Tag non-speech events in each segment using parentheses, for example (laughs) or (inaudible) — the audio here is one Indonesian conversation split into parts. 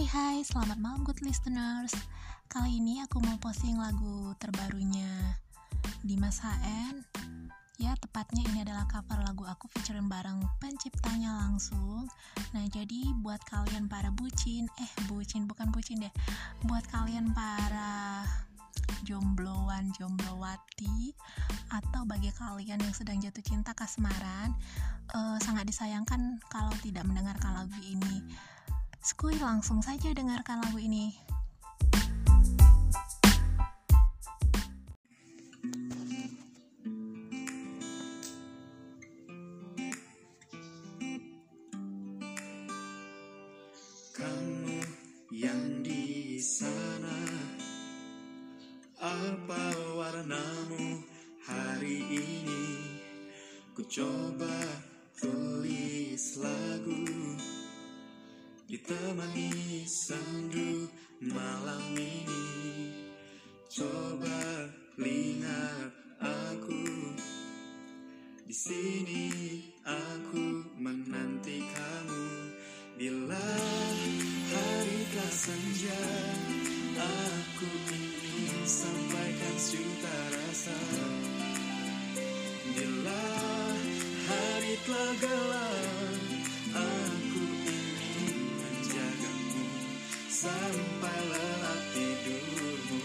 Hai hai, selamat malam good listeners. Kali ini aku mau posting lagu terbarunya Dimas HN Ya, tepatnya ini adalah cover lagu aku featuring bareng penciptanya langsung. Nah, jadi buat kalian para bucin Eh, bucin, bukan bucin deh. Buat kalian para jombloan, jomblowati Atau bagi kalian yang sedang jatuh cinta kasmaran uh, Sangat disayangkan kalau tidak mendengarkan lagu ini Skui langsung saja dengarkan lagu ini. Kamu yang di sana Apa warnamu hari ini Ku coba tulis lagu Ditemani sendu malam ini Coba lihat aku. Di sini aku menanti kamu. Bila hari telah senja Aku ingin sampaikan sejuta rasa. Bila hari telah gelap Sampai lelap tidurmu.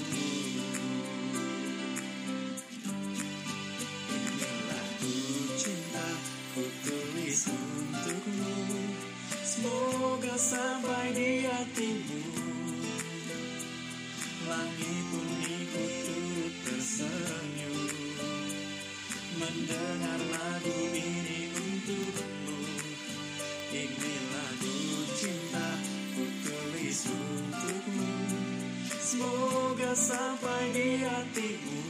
Inilah ku cinta ku tulis untukmu. Semoga sampai di hatimu. Langit pun ikut tersenyum. Mendengar lagu ini untukmu. Ini lagu Semoga sampai di hatimu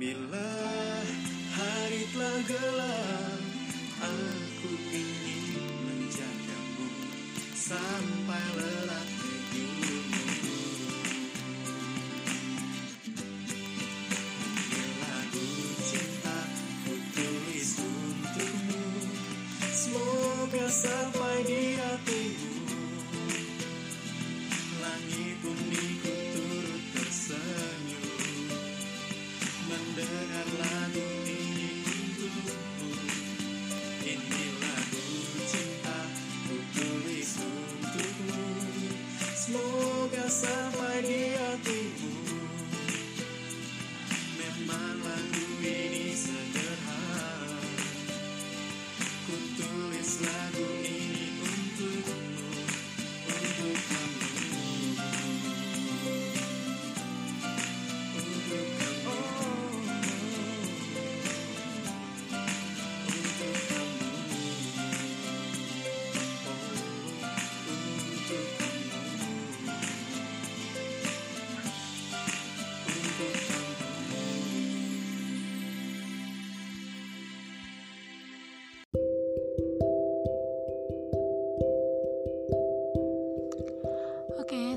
Bila hari telah gelap Aku ingin menjagamu Sampai untukmu Semoga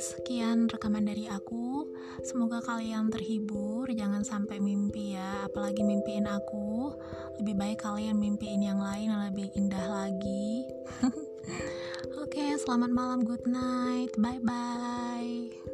sekian rekaman dari aku. Semoga kalian terhibur. Jangan sampai mimpi ya, apalagi mimpiin aku. Lebih baik kalian mimpiin yang lain yang lebih indah lagi. (laughs) Oke, selamat malam, good night, bye bye.